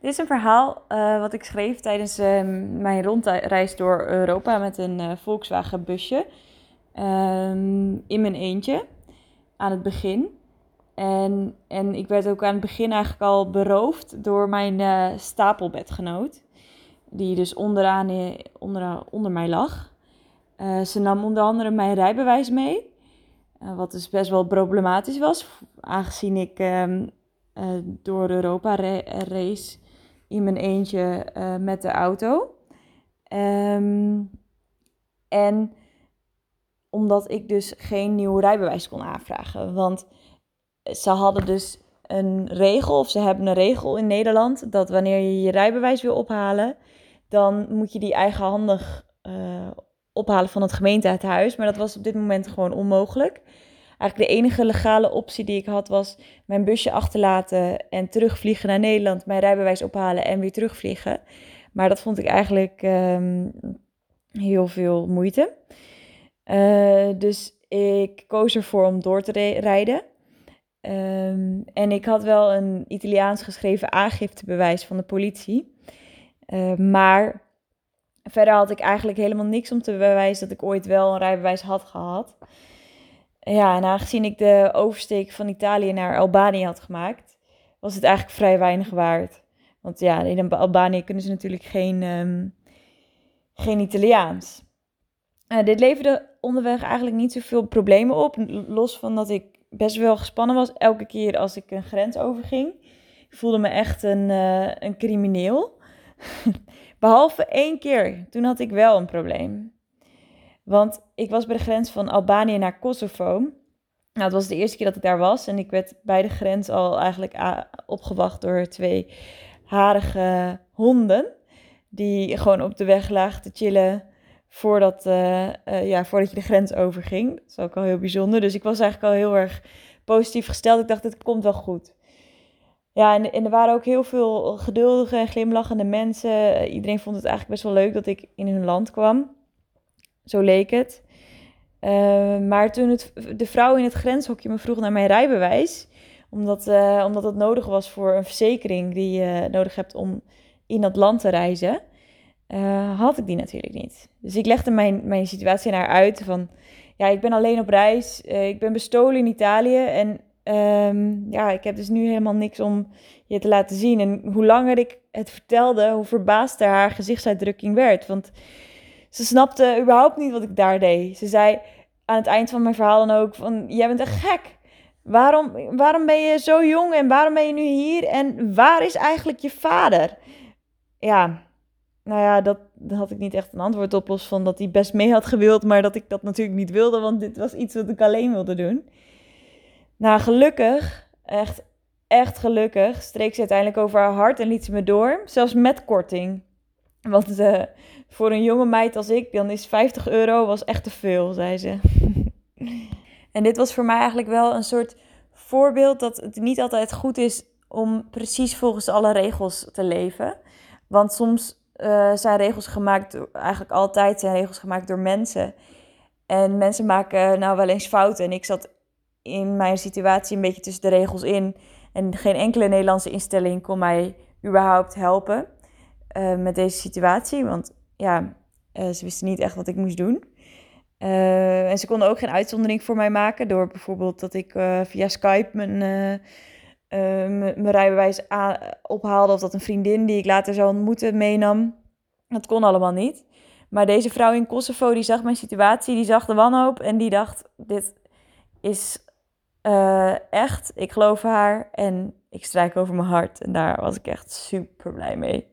Dit is een verhaal uh, wat ik schreef tijdens uh, mijn rondreis door Europa met een uh, Volkswagen busje. Um, in mijn eentje aan het begin. En, en ik werd ook aan het begin eigenlijk al beroofd door mijn stapelbedgenoot. Die dus onderaan, onder, onder mij lag. ze nam onder andere mijn rijbewijs mee. wat dus best wel problematisch was. Aangezien ik um, door Europa race in mijn eentje uh, met de auto. Um, en omdat ik dus geen nieuw rijbewijs kon aanvragen. Want ze hadden dus een regel, of ze hebben een regel in Nederland, dat wanneer je je rijbewijs wil ophalen, dan moet je die eigenhandig uh, ophalen van het gemeentehuis. Maar dat was op dit moment gewoon onmogelijk. Eigenlijk de enige legale optie die ik had was mijn busje achterlaten en terugvliegen naar Nederland, mijn rijbewijs ophalen en weer terugvliegen. Maar dat vond ik eigenlijk um, heel veel moeite. Uh, dus ik koos ervoor om door te rijden. Um, en ik had wel een Italiaans geschreven aangiftebewijs van de politie. Uh, maar verder had ik eigenlijk helemaal niks om te bewijzen dat ik ooit wel een rijbewijs had gehad. Ja, en aangezien ik de oversteek van Italië naar Albanië had gemaakt, was het eigenlijk vrij weinig waard. Want ja, in Albanië kunnen ze natuurlijk geen, um, geen Italiaans. Uh, dit leverde onderweg eigenlijk niet zoveel problemen op. Los van dat ik best wel gespannen was elke keer als ik een grens overging. Ik voelde me echt een, uh, een crimineel. Behalve één keer. Toen had ik wel een probleem. Want ik was bij de grens van Albanië naar Kosovo. Nou, het was de eerste keer dat ik daar was. En ik werd bij de grens al eigenlijk opgewacht door twee harige honden. Die gewoon op de weg lagen te chillen voordat, uh, uh, ja, voordat je de grens overging. Dat is ook al heel bijzonder. Dus ik was eigenlijk al heel erg positief gesteld. Ik dacht, het komt wel goed. Ja, en, en, er waren ook heel veel geduldige en glimlachende mensen. Iedereen vond het eigenlijk best wel leuk dat ik in hun land kwam. Zo leek het. Uh, maar toen het, de vrouw in het grenshokje me vroeg naar mijn rijbewijs, omdat, uh, omdat het nodig was voor een verzekering die je nodig hebt om in dat land te reizen, uh, had ik die natuurlijk niet. Dus ik legde mijn, mijn situatie naar uit van, ja, ik ben alleen op reis, ik ben bestolen in Italië en um, ja, ik heb dus nu helemaal niks om je te laten zien. En hoe langer ik het vertelde, hoe verbaasder haar gezichtsuitdrukking werd, want ze snapte überhaupt niet wat ik daar deed. Ze zei aan het eind van mijn verhaal dan ook van... Jij bent een gek. Waarom, waarom ben je zo jong en waarom ben je nu hier? En waar is eigenlijk je vader? Ja, nou ja, dat, daar had ik niet echt een antwoord op. Los van dat hij best mee had gewild, maar dat ik dat natuurlijk niet wilde. Want dit was iets wat ik alleen wilde doen. Nou, gelukkig, echt, echt gelukkig, streek ze uiteindelijk over haar hart en liet ze me door. Zelfs met korting. Want uh, voor een jonge meid als ik, dan is 50 euro was echt te veel, zei ze. en dit was voor mij eigenlijk wel een soort voorbeeld dat het niet altijd goed is om precies volgens alle regels te leven. Want soms uh, zijn regels gemaakt, eigenlijk altijd zijn regels gemaakt door mensen. En mensen maken nou wel eens fouten. En ik zat in mijn situatie een beetje tussen de regels in. En geen enkele Nederlandse instelling kon mij überhaupt helpen uh, met deze situatie. Want ja, uh, ze wisten niet echt wat ik moest doen. Uh, en ze konden ook geen uitzondering voor mij maken door bijvoorbeeld dat ik via Skype mijn, mijn rijbewijs ophaalde of dat een vriendin die ik later zou ontmoeten meenam. Dat kon allemaal niet. Maar deze vrouw in Kosovo die zag mijn situatie, die zag de wanhoop en die dacht: dit is echt, ik geloof haar en ik strijk over mijn hart. En daar was ik echt super blij mee.